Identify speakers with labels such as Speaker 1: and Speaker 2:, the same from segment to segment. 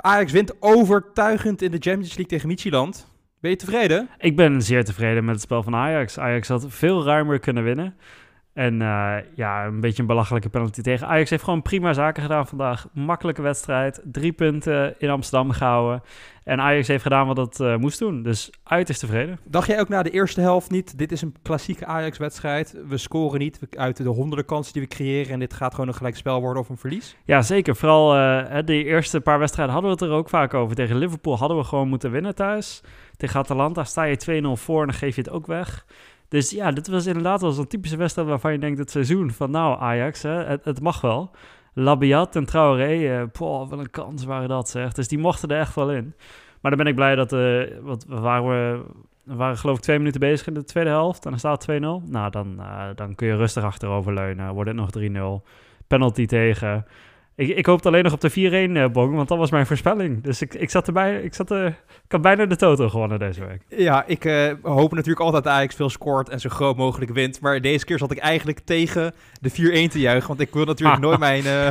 Speaker 1: Ajax wint overtuigend in de Champions League tegen Midtjylland. Ben je tevreden?
Speaker 2: Ik ben zeer tevreden met het spel van Ajax. Ajax had veel ruimer kunnen winnen. En uh, ja, een beetje een belachelijke penalty tegen. Ajax heeft gewoon prima zaken gedaan vandaag. Makkelijke wedstrijd. Drie punten in Amsterdam gehouden. En Ajax heeft gedaan wat het uh, moest doen. Dus uiterst tevreden.
Speaker 1: Dacht jij ook na de eerste helft niet, dit is een klassieke Ajax-wedstrijd. We scoren niet uit de honderden kansen die we creëren. En dit gaat gewoon een gelijkspel worden of een verlies?
Speaker 2: Ja, zeker. Vooral uh, de eerste paar wedstrijden hadden we het er ook vaak over. Tegen Liverpool hadden we gewoon moeten winnen thuis. Tegen Atalanta sta je 2-0 voor en dan geef je het ook weg. Dus ja, dit was inderdaad wel zo'n typische wedstrijd waarvan je denkt het seizoen van nou Ajax, hè, het, het mag wel. Labiat en Traoré, uh, poh, wat een kans waren dat zeg. Dus die mochten er echt wel in. Maar dan ben ik blij dat, uh, wat, waren we, waren geloof ik twee minuten bezig in de tweede helft en dan staat 2-0. Nou, dan, uh, dan kun je rustig achterover leunen, wordt het nog 3-0. Penalty tegen. Ik, ik hoopte alleen nog op de 4-1 uh, bong, want dat was mijn voorspelling. Dus ik, ik zat erbij, ik, zat er, ik had bijna de toto gewonnen deze week.
Speaker 1: Ja, ik uh, hoop natuurlijk altijd dat Ajax veel scoort en zo groot mogelijk wint. Maar deze keer zat ik eigenlijk tegen de 4-1 te juichen, want ik wil natuurlijk nooit mijn, uh,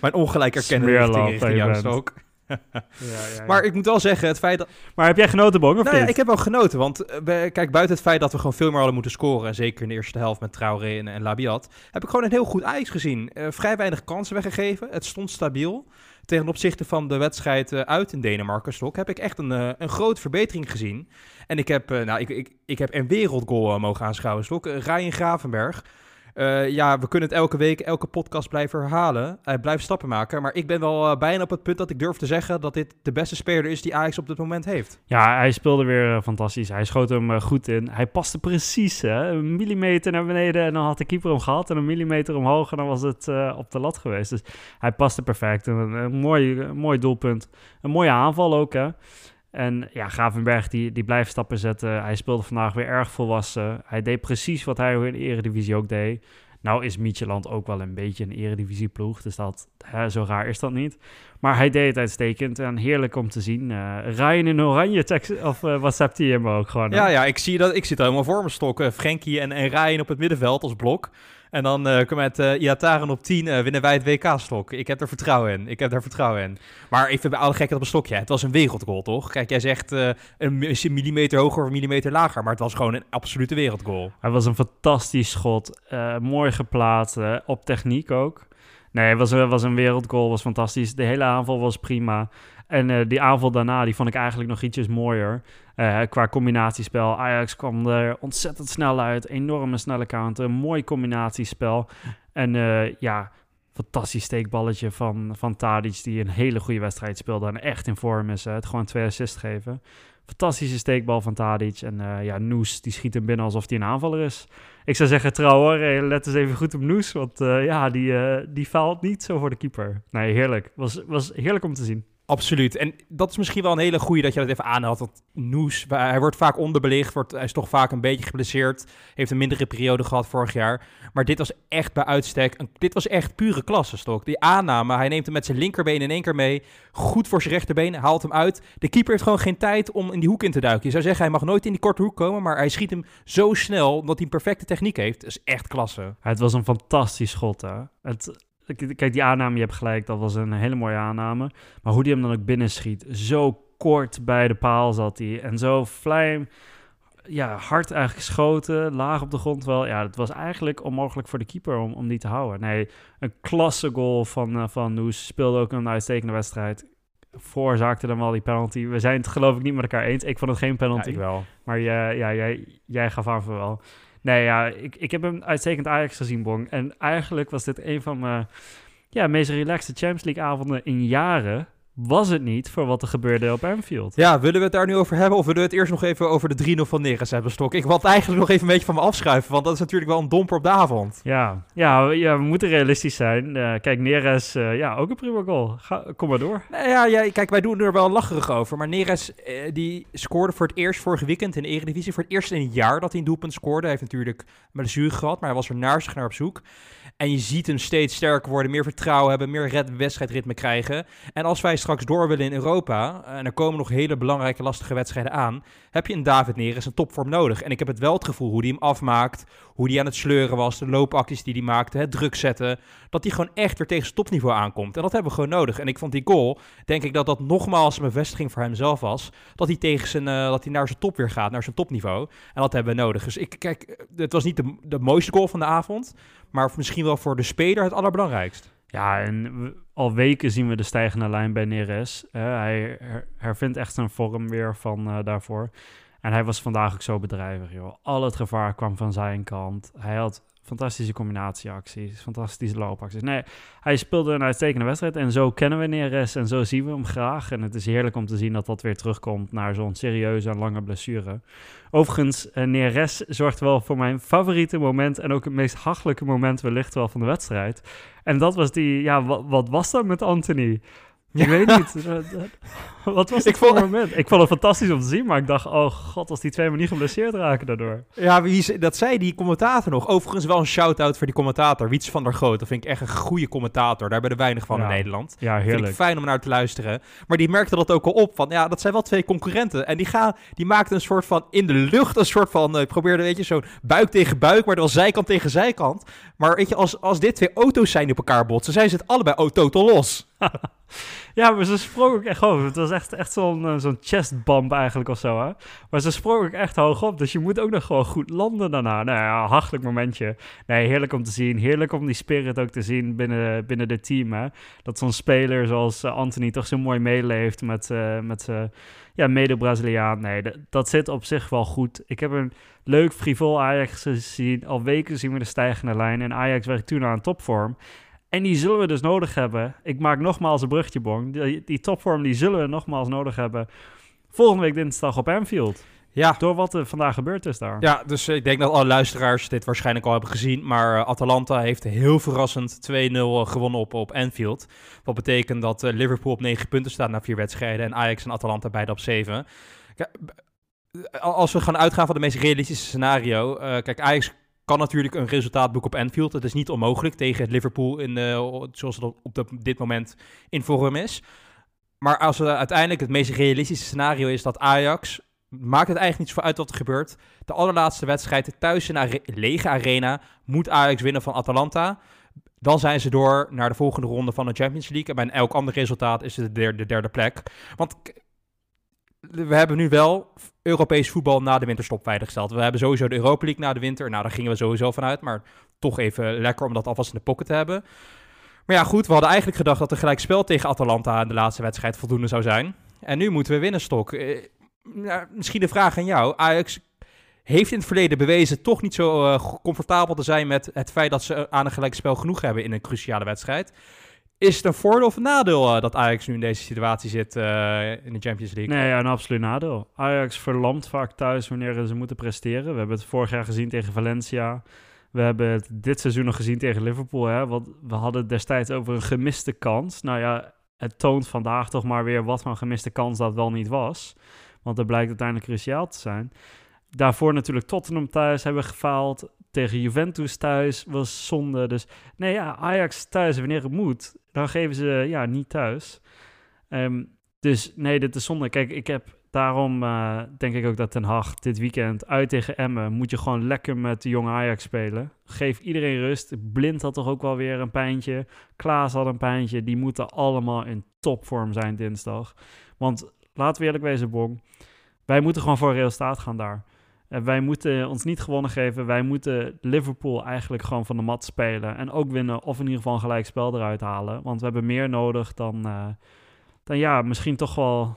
Speaker 1: mijn ongelijk erkennen richting, richting jou ook. Ja, ja, ja. Maar ik moet wel zeggen, het feit dat...
Speaker 2: Maar heb jij genoten, Bong, of
Speaker 1: nou,
Speaker 2: niet?
Speaker 1: Ja, ik heb wel genoten, want uh, kijk, buiten het feit dat we gewoon veel meer hadden moeten scoren, en zeker in de eerste helft met Traoré en, en Labiat, heb ik gewoon een heel goed Ajax gezien. Uh, vrij weinig kansen weggegeven, het stond stabiel. Ten opzichte van de wedstrijd uh, uit in Denemarken, Stok, heb ik echt een, een grote verbetering gezien. En ik heb, nou, ik, ik, ik heb een wereldgoal mogen aanschouwen, Stok. Ryan Gravenberg. Uh, ja, we kunnen het elke week, elke podcast blijven herhalen. Hij blijft stappen maken. Maar ik ben wel uh, bijna op het punt dat ik durf te zeggen dat dit de beste speler is die Ajax op dit moment heeft.
Speaker 2: Ja, hij speelde weer fantastisch. Hij schoot hem goed in. Hij paste precies, hè? Een millimeter naar beneden en dan had de keeper hem gehad. En een millimeter omhoog en dan was het op de lat geweest. Dus hij paste perfect. Een, mooi, mooi doelpunt. Een mooie aanval ook, hè? En ja, Gravenberg die, die blijft stappen zetten. Hij speelde vandaag weer erg volwassen. Hij deed precies wat hij in de eredivisie ook deed. Nou is Mietjeland ook wel een beetje een eredivisieploeg, dus dat, hè, zo raar is dat niet. Maar hij deed het uitstekend en heerlijk om te zien. Uh, Ryan in oranje, tekst, of uh, WhatsApp hij hem ook gewoon.
Speaker 1: Ja, ja ik, zie dat, ik zit helemaal voor me stokken. Frenkie en, en Ryan op het middenveld als blok. En dan uh, met uh, Iataren op 10 uh, winnen wij het WK-stok. Ik heb er vertrouwen in. Ik heb er vertrouwen in. Maar even bij alle gekheid op een stokje. Het was een wereldgoal, toch? Kijk, jij zegt een millimeter hoger of een millimeter lager. Maar het was gewoon een absolute wereldgoal.
Speaker 2: Hij was een fantastisch schot. mooi geplaatst. op techniek ook. Nee, het was, was een wereldgoal. was fantastisch. De hele aanval was prima. En uh, die aanval daarna, die vond ik eigenlijk nog ietsjes mooier. Uh, qua combinatiespel. Ajax kwam er ontzettend snel uit. Enorme snelle counter. Mooi combinatiespel. En uh, ja, fantastisch steekballetje van, van Tadic... die een hele goede wedstrijd speelde en echt in vorm is. het gewoon twee assists geven. Fantastische steekbal van Tadic. En ja, Noes, die schiet hem binnen alsof hij een aanvaller is. Ik zou zeggen, trouwer, let eens even goed op Noes. Want ja, die, die faalt niet zo voor de keeper. Nee, heerlijk. Was, was heerlijk om te zien.
Speaker 1: Absoluut. En dat is misschien wel een hele goede dat je dat even aanhaalt. Want Noes, hij wordt vaak onderbelicht. Wordt, hij is toch vaak een beetje geblesseerd. Heeft een mindere periode gehad vorig jaar. Maar dit was echt bij uitstek. Dit was echt pure klasse, Stok. Die aanname, hij neemt hem met zijn linkerbeen in één keer mee. Goed voor zijn rechterbeen, haalt hem uit. De keeper heeft gewoon geen tijd om in die hoek in te duiken. Je zou zeggen, hij mag nooit in die korte hoek komen. Maar hij schiet hem zo snel, omdat hij een perfecte techniek heeft. Dat is echt klasse.
Speaker 2: Het was een fantastisch schot, hè. Het, Kijk, die aanname, je hebt gelijk, dat was een hele mooie aanname. Maar hoe die hem dan ook binnenschiet, zo kort bij de paal zat hij. En zo vlijm, ja, hard eigenlijk geschoten, laag op de grond wel. Ja, het was eigenlijk onmogelijk voor de keeper om, om die te houden. Nee, een klasse goal van, uh, van Noes. Speelde ook een uitstekende wedstrijd. Veroorzaakte dan wel die penalty. We zijn het geloof ik niet met elkaar eens. Ik vond het geen penalty.
Speaker 1: Ja, ik wel.
Speaker 2: Maar ja, ja, jij, jij gaf aan voor wel. Nee, ja, ik, ik heb hem uitstekend Ajax gezien, Bong. En eigenlijk was dit een van mijn ja, meest relaxed Champions League avonden in jaren. Was het niet voor wat er gebeurde op Anfield?
Speaker 1: Ja, willen we het daar nu over hebben? Of willen we het eerst nog even over de 3-0 van Neres hebben, Stok? Ik wil het eigenlijk nog even een beetje van me afschuiven, want dat is natuurlijk wel een domper op de avond.
Speaker 2: Ja, ja, ja we moeten realistisch zijn. Uh, kijk, Neres, uh, ja, ook een prima goal. Ga, kom maar door.
Speaker 1: Nou ja, ja, kijk, wij doen er wel lacherig over. Maar Neres, uh, die scoorde voor het eerst vorige weekend in de Eredivisie. Voor het eerst in een jaar dat hij een doelpunt scoorde. Hij heeft natuurlijk met de zuur gehad, maar hij was er naar zich naar op zoek. En je ziet hem steeds sterker worden, meer vertrouwen hebben, meer red wedstrijdritme krijgen. En als wij straks door willen in Europa, en er komen nog hele belangrijke lastige wedstrijden aan, heb je een David Neres een topvorm nodig. En ik heb het wel het gevoel hoe die hem afmaakt, hoe die aan het sleuren was, de loopacties die hij maakte, het druk zetten, dat hij gewoon echt weer tegen zijn topniveau aankomt. En dat hebben we gewoon nodig. En ik vond die goal, denk ik dat dat nogmaals een bevestiging voor hemzelf was, dat hij, tegen zijn, uh, dat hij naar zijn top weer gaat, naar zijn topniveau. En dat hebben we nodig. Dus ik, kijk, het was niet de, de mooiste goal van de avond, maar misschien wel voor de speler het allerbelangrijkst.
Speaker 2: Ja, en al weken zien we de stijgende lijn bij Neres. Uh, hij hervindt echt zijn vorm weer van uh, daarvoor. En hij was vandaag ook zo bedrijvig, joh. Al het gevaar kwam van zijn kant. Hij had fantastische combinatieacties, fantastische loopacties. Nee, hij speelde een uitstekende wedstrijd en zo kennen we Neres en zo zien we hem graag. En het is heerlijk om te zien dat dat weer terugkomt naar zo'n serieuze en lange blessure. Overigens, uh, Neres zorgt wel voor mijn favoriete moment en ook het meest hachelijke moment wellicht wel van de wedstrijd. En dat was die, ja, wat, wat was dat met Anthony? Ik weet niet. Wat was het ik voor vond... moment? Ik vond het fantastisch om te zien, maar ik dacht, oh god, als die twee me niet geblesseerd raken daardoor.
Speaker 1: Ja, wie, dat zei die commentator nog. Overigens wel een shout-out voor die commentator, Wiets van der Groot. Dat vind ik echt een goede commentator. Daar ben er weinig van in Nederland.
Speaker 2: Ja, heerlijk.
Speaker 1: Vind ik fijn om naar te luisteren. Maar die merkte dat ook al op, van ja, dat zijn wel twee concurrenten. En die, gaan, die maakten een soort van, in de lucht, een soort van, uh, probeerde, weet je, zo'n buik tegen buik, maar dan zijkant tegen zijkant. Maar weet je, als, als dit twee auto's zijn die op elkaar botsen, zijn ze het allebei totaal los.
Speaker 2: Ja, maar ze sprong ook echt hoog. Het was echt, echt zo'n uh, zo'n chestbump eigenlijk of zo, hè. Maar ze sprong ook echt hoog op. Dus je moet ook nog gewoon goed landen daarna. Nou ja, hachelijk momentje. Nee, heerlijk om te zien. Heerlijk om die spirit ook te zien binnen, binnen het team, hè. Dat zo'n speler zoals uh, Anthony toch zo mooi meeleeft met, uh, met ja, mede-Braziliaan. Nee, dat zit op zich wel goed. Ik heb een leuk frivol Ajax gezien. Al weken zien we de stijgende lijn. En Ajax werkt toen aan topvorm. En die zullen we dus nodig hebben. Ik maak nogmaals een brugje, Bong. Die, die topvorm die zullen we nogmaals nodig hebben. Volgende week dinsdag op Anfield. Ja. Door wat er vandaag gebeurd is daar.
Speaker 1: Ja, dus ik denk dat alle luisteraars dit waarschijnlijk al hebben gezien. Maar uh, Atalanta heeft heel verrassend 2-0 uh, gewonnen op, op Anfield. Wat betekent dat Liverpool op 9 punten staat na vier wedstrijden. En Ajax en Atalanta beide op 7. Kijk, als we gaan uitgaan van de meest realistische scenario. Uh, kijk, Ajax kan natuurlijk een resultaat boeken op Anfield. Het is niet onmogelijk tegen Liverpool, in de, zoals het op dit moment in vorm is. Maar als we uiteindelijk het meest realistische scenario is dat Ajax, maakt het eigenlijk niet zo uit wat er gebeurt. De allerlaatste wedstrijd thuis in een lege arena moet Ajax winnen van Atalanta. Dan zijn ze door naar de volgende ronde van de Champions League. En bij elk ander resultaat is het de derde, de derde plek. Want we hebben nu wel Europees voetbal na de winterstop veiliggesteld. We hebben sowieso de Europa League na de winter. Nou, daar gingen we sowieso vanuit. Maar toch even lekker om dat alvast in de pocket te hebben. Maar ja, goed, we hadden eigenlijk gedacht dat er gelijk spel tegen Atalanta in de laatste wedstrijd voldoende zou zijn. En nu moeten we winnen, Stok. Eh, misschien de vraag aan jou. Ajax heeft in het verleden bewezen toch niet zo uh, comfortabel te zijn met het feit dat ze aan een gelijkspel genoeg hebben in een cruciale wedstrijd. Is het een voordeel of nadeel uh, dat Ajax nu in deze situatie zit uh, in de Champions League?
Speaker 2: Nee, een absoluut nadeel. Ajax verlamt vaak thuis wanneer ze moeten presteren. We hebben het vorig jaar gezien tegen Valencia. We hebben het dit seizoen nog gezien tegen Liverpool. Hè? Want we hadden het destijds over een gemiste kans. Nou ja, het toont vandaag toch maar weer wat voor een gemiste kans dat wel niet was. Want dat blijkt uiteindelijk cruciaal te zijn. Daarvoor natuurlijk Tottenham thuis hebben gefaald tegen Juventus thuis was zonde. Dus nee, ja, Ajax thuis, wanneer het moet, dan geven ze ja, niet thuis. Um, dus nee, dit is zonde. Kijk, ik heb daarom uh, denk ik ook dat Ten Hag dit weekend uit tegen Emmen moet je gewoon lekker met de jonge Ajax spelen. Geef iedereen rust. Blind had toch ook wel weer een pijntje. Klaas had een pijntje. Die moeten allemaal in topvorm zijn dinsdag. Want laten we eerlijk wezen, Bong. Wij moeten gewoon voor resultaat gaan daar. Wij moeten ons niet gewonnen geven. Wij moeten Liverpool eigenlijk gewoon van de mat spelen. En ook winnen of in ieder geval een gelijk spel eruit halen. Want we hebben meer nodig dan, uh, dan ja, misschien toch wel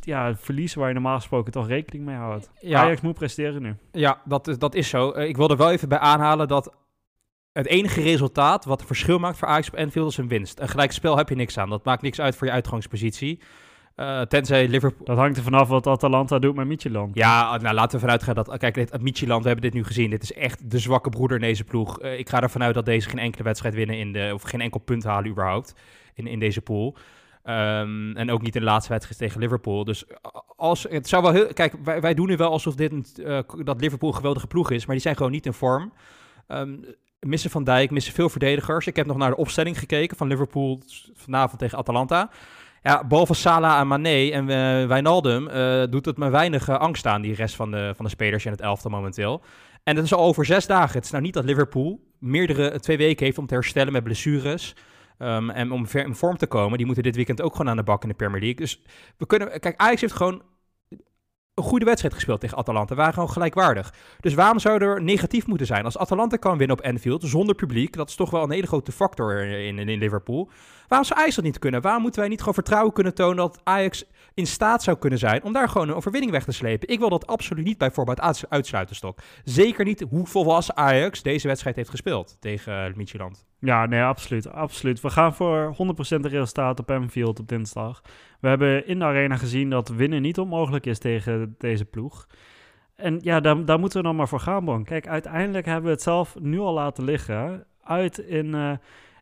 Speaker 2: ja, verliezen waar je normaal gesproken toch rekening mee houdt. Ja. Ajax moet presteren nu.
Speaker 1: Ja, dat is, dat is zo. Uh, ik wil er wel even bij aanhalen dat het enige resultaat wat het verschil maakt voor Ajax op Anfield is een winst. Een gelijk spel heb je niks aan. Dat maakt niks uit voor je uitgangspositie. Uh, tenzij Liverpool...
Speaker 2: Dat hangt er vanaf wat Atalanta doet met Midtjylland.
Speaker 1: Ja, nou laten we vanuit gaan dat... Kijk, dit, Midtjylland, we hebben dit nu gezien. Dit is echt de zwakke broeder in deze ploeg. Uh, ik ga ervan uit dat deze geen enkele wedstrijd winnen in de... Of geen enkel punt halen überhaupt in, in deze pool. Um, en ook niet in de laatste wedstrijd tegen Liverpool. Dus als, het zou wel heel... Kijk, wij, wij doen nu wel alsof dit een, uh, dat Liverpool een geweldige ploeg is. Maar die zijn gewoon niet in vorm. Um, missen Van Dijk, missen veel verdedigers. Ik heb nog naar de opstelling gekeken van Liverpool vanavond tegen Atalanta ja, behalve Salah en Mané en uh, Wijnaldum doet het me weinig angst aan, die rest van de, van de spelers in het elftal momenteel. En dat is al over zes dagen. Het is nou niet dat Liverpool meerdere twee weken heeft om te herstellen met blessures. Um, en om in vorm te komen, die moeten dit weekend ook gewoon aan de bak in de Premier League. Dus we kunnen. Kijk, Ajax heeft gewoon een goede wedstrijd gespeeld tegen Atalanta. waren gewoon gelijkwaardig. Dus waarom zou er negatief moeten zijn? Als Atalanta kan winnen op Anfield zonder publiek, dat is toch wel een hele grote factor in, in, Liverpool. Waarom zou dat niet kunnen? Waarom moeten wij niet gewoon vertrouwen kunnen tonen dat Ajax in staat zou kunnen zijn om daar gewoon een overwinning weg te slepen? Ik wil dat absoluut niet bij voorbaat uitsluiten, Stok. Zeker niet hoe volwassen Ajax deze wedstrijd heeft gespeeld tegen uh.
Speaker 2: Ja, nee, absoluut, absoluut. We gaan voor 100% de resultaat op Anfield op dinsdag. We hebben in de arena gezien dat winnen niet onmogelijk is tegen deze ploeg. En ja, daar, moeten we dan maar voor gaan, Bon. Kijk, uiteindelijk hebben we het zelf nu al laten liggen. Uit in, uh,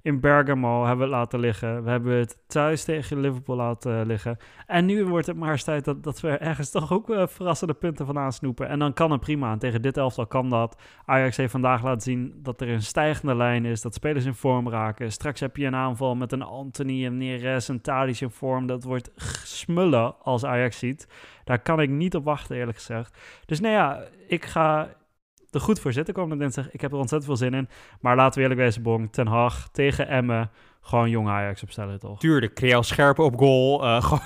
Speaker 2: in Bergamo hebben we het laten liggen. We hebben het thuis tegen Liverpool laten liggen. En nu wordt het maar eens tijd dat, dat we ergens toch ook uh, verrassende punten vandaan snoepen. En dan kan het prima. En tegen dit elftal kan dat. Ajax heeft vandaag laten zien dat er een stijgende lijn is. Dat spelers in vorm raken. Straks heb je een aanval met een Anthony, een Neres, een Tadic in vorm. Dat wordt smullen als Ajax ziet. Daar kan ik niet op wachten, eerlijk gezegd. Dus nou ja, ik ga er goed voor zitten komende dinsdag. Ik heb er ontzettend veel zin in. Maar laten we eerlijk wezen, Bong. Ten Hag tegen Emmen. Gewoon jong Ajax opstellen, toch?
Speaker 1: Tuurlijk, Creël Scherpen op goal. Uh, gewoon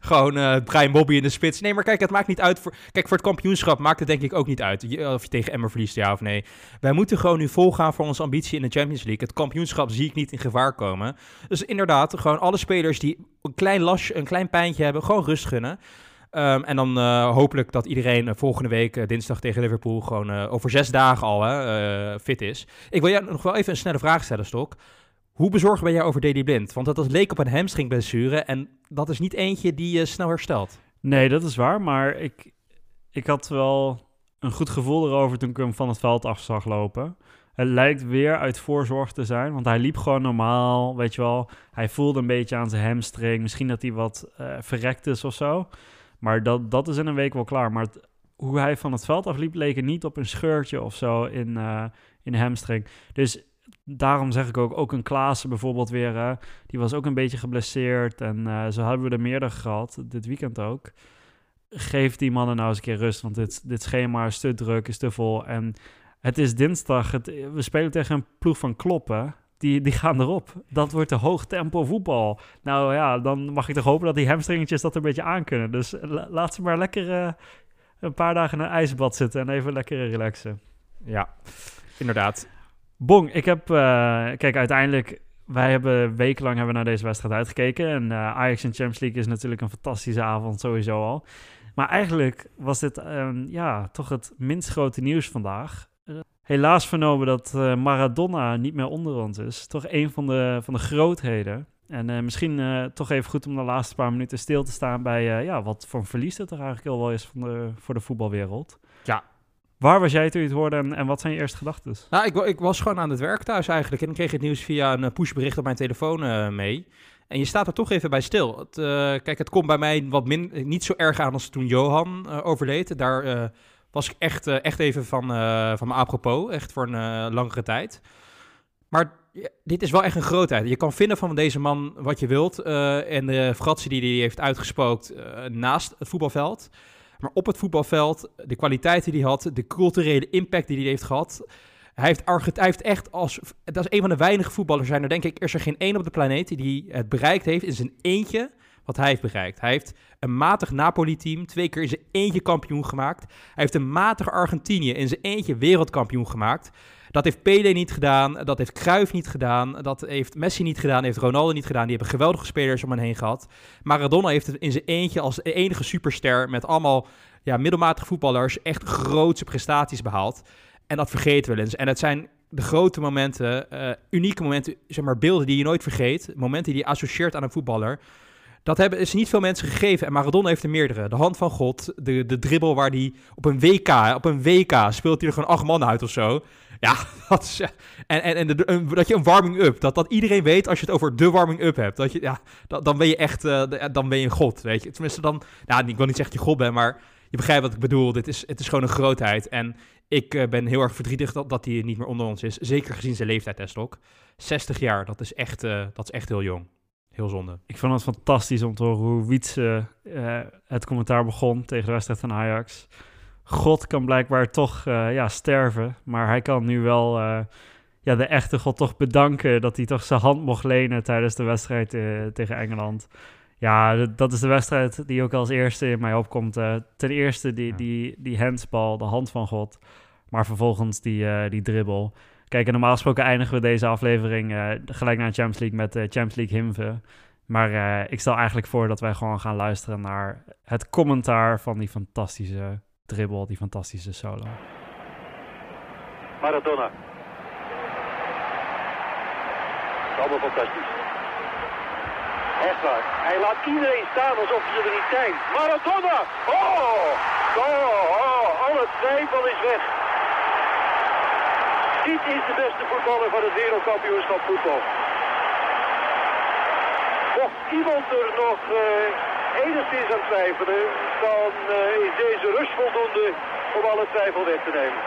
Speaker 1: gewoon uh, Brian Bobby in de spits. Nee, maar kijk, het maakt niet uit. Voor, kijk, voor het kampioenschap maakt het denk ik ook niet uit. Of je tegen Emmen verliest, ja of nee. Wij moeten gewoon nu volgaan voor onze ambitie in de Champions League. Het kampioenschap zie ik niet in gevaar komen. Dus inderdaad, gewoon alle spelers die een klein lasje, een klein pijntje hebben, gewoon rust gunnen. Um, en dan uh, hopelijk dat iedereen uh, volgende week, uh, dinsdag tegen Liverpool, gewoon over zes dagen al hè, fit is. Ik wil jou nog wel even een snelle vraag stellen, Stok. Hoe bezorgd ben jij over Daily Blind? Want dat, dat leek op een hamstringblessure en dat is niet eentje die je snel herstelt.
Speaker 2: Nee, dat is waar, maar ik, ik had wel een goed gevoel erover toen ik hem van het veld af zag lopen. Het lijkt weer uit voorzorg te zijn, want hij liep gewoon normaal, weet je wel. Hij voelde een beetje aan zijn hamstring, misschien dat hij wat verrekt is of zo. Maar dat, dat is in een week wel klaar. Maar hoe hij van het veld afliep, leek er niet op een scheurtje of zo in, uh, in hamstring. Dus daarom zeg ik ook, ook een Klaassen bijvoorbeeld weer, die was ook een beetje geblesseerd. En uh, zo hebben we er meerdere gehad, dit weekend ook. Geef die mannen nou eens een keer rust, want dit, dit schema is te druk, is te vol. En het is dinsdag, we spelen tegen een ploeg van kloppen die, die gaan erop. Dat wordt de hoog tempo voetbal. Nou ja, dan mag ik toch hopen dat die hamstringetjes dat een beetje aankunnen. Dus laat ze maar lekker uh, een paar dagen in een ijsbad zitten en even lekker relaxen.
Speaker 1: Ja, inderdaad.
Speaker 2: Bong, ik heb... Uh, kijk, uiteindelijk... Wij hebben wekenlang hebben naar deze wedstrijd uitgekeken. En uh, Ajax in Champions League is natuurlijk een fantastische avond sowieso al. Maar eigenlijk was dit um, ja, toch het minst grote nieuws vandaag helaas vernomen dat uh, Maradona niet meer onder ons is. Toch een van de, van de grootheden. En uh, misschien uh, toch even goed om de laatste paar minuten stil te staan bij ja, wat voor een verlies dat er eigenlijk al wel is van de, voor de voetbalwereld.
Speaker 1: Ja.
Speaker 2: Waar was jij toen je het hoorde en, en wat zijn je eerste gedachten?
Speaker 1: Nou, ik, ik, was gewoon aan het werk thuis eigenlijk. En ik kreeg het nieuws via een pushbericht op mijn telefoon mee. En je staat er toch even bij stil. Het, kijk, het komt bij mij wat min, niet zo erg aan als toen Johan overleed. Daar was ik echt, uh, echt even van, uh, van me apropos. Echt voor een uh, langere tijd. Maar dit is wel echt een grootheid. Je kan vinden van deze man wat je wilt. en de fratsie die hij heeft uitgespookt naast het voetbalveld. Maar op het voetbalveld, de kwaliteit die hij had, de culturele impact die hij heeft gehad. Hij heeft, echt als. Dat is een van de weinige voetballers zijn er, denk ik. Er is geen één op de planeet die het bereikt heeft in zijn eentje wat hij heeft bereikt. Hij heeft een matig Napoli-team twee keer in zijn eentje kampioen gemaakt. Hij heeft een matig Argentinië in zijn eentje wereldkampioen gemaakt. Dat heeft Pele niet gedaan, dat heeft Cruyff niet gedaan, dat heeft Messi niet gedaan, heeft Ronaldo niet gedaan. Die hebben geweldige spelers om hen heen gehad. Maradona heeft het in zijn eentje als enige superster met allemaal ja, middelmatige voetballers echt grootse prestaties behaald. En dat vergeten we eens. En het zijn de grote momenten, uh, unieke momenten, zeg maar beelden die je nooit vergeet. Momenten die je associeert aan een voetballer. Dat hebben, is niet veel mensen gegeven. En Maradona heeft er meerdere. De hand van God, de, de dribbel waar hij op een WK, op een WK speelt hij er gewoon acht man uit of zo. Ja, dat is, en, en, en dat je een warming-up, dat, dat iedereen weet als je het over de warming-up hebt. Dat je, ja, dan ben je echt, uh, dan ben je een god, weet je. Tenminste dan, nou, ik wil niet zeggen dat je god bent, maar je begrijpt wat ik bedoel. Dit is, het is gewoon een grootheid. En ik uh, ben heel erg verdrietig dat, dat hij niet meer onder ons is. Zeker gezien zijn leeftijd, Testok. 60 jaar, dat is echt, uh, dat is echt heel jong. Heel zonde.
Speaker 2: Ik vond het fantastisch om te horen hoe Wietse uh, het commentaar begon tegen de wedstrijd van Ajax. God kan blijkbaar toch uh, ja, sterven, maar hij kan nu wel uh, ja, de echte God toch bedanken dat hij toch zijn hand mocht lenen tijdens de wedstrijd tegen Engeland. Ja, dat is de wedstrijd die ook als eerste in mij opkomt. ten eerste die, die, die handsbal, de hand van God, maar vervolgens die, die dribbel. Kijk, normaal gesproken eindigen we deze aflevering uh, gelijk naar de Champions League met de uh, Champions League hymne. Maar uh, ik stel eigenlijk voor dat wij gewoon gaan luisteren naar het commentaar van die fantastische dribbel, die fantastische solo.
Speaker 3: Maradona. Allemaal fantastisch. Echt waar. Hij laat iedereen staan alsof ze er niet zijn. Maradona! Oh! Oh! oh. Alle twijfel is weg. Dit is de beste voetballer van het wereldkampioenschap voetbal. Mocht iemand er nog uh, enigszins aan twijfelen, dan uh, is deze rust voldoende om alle twijfel weg te nemen.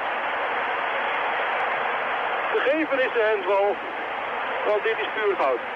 Speaker 3: Gegeven is de handbal, want dit is puur goud.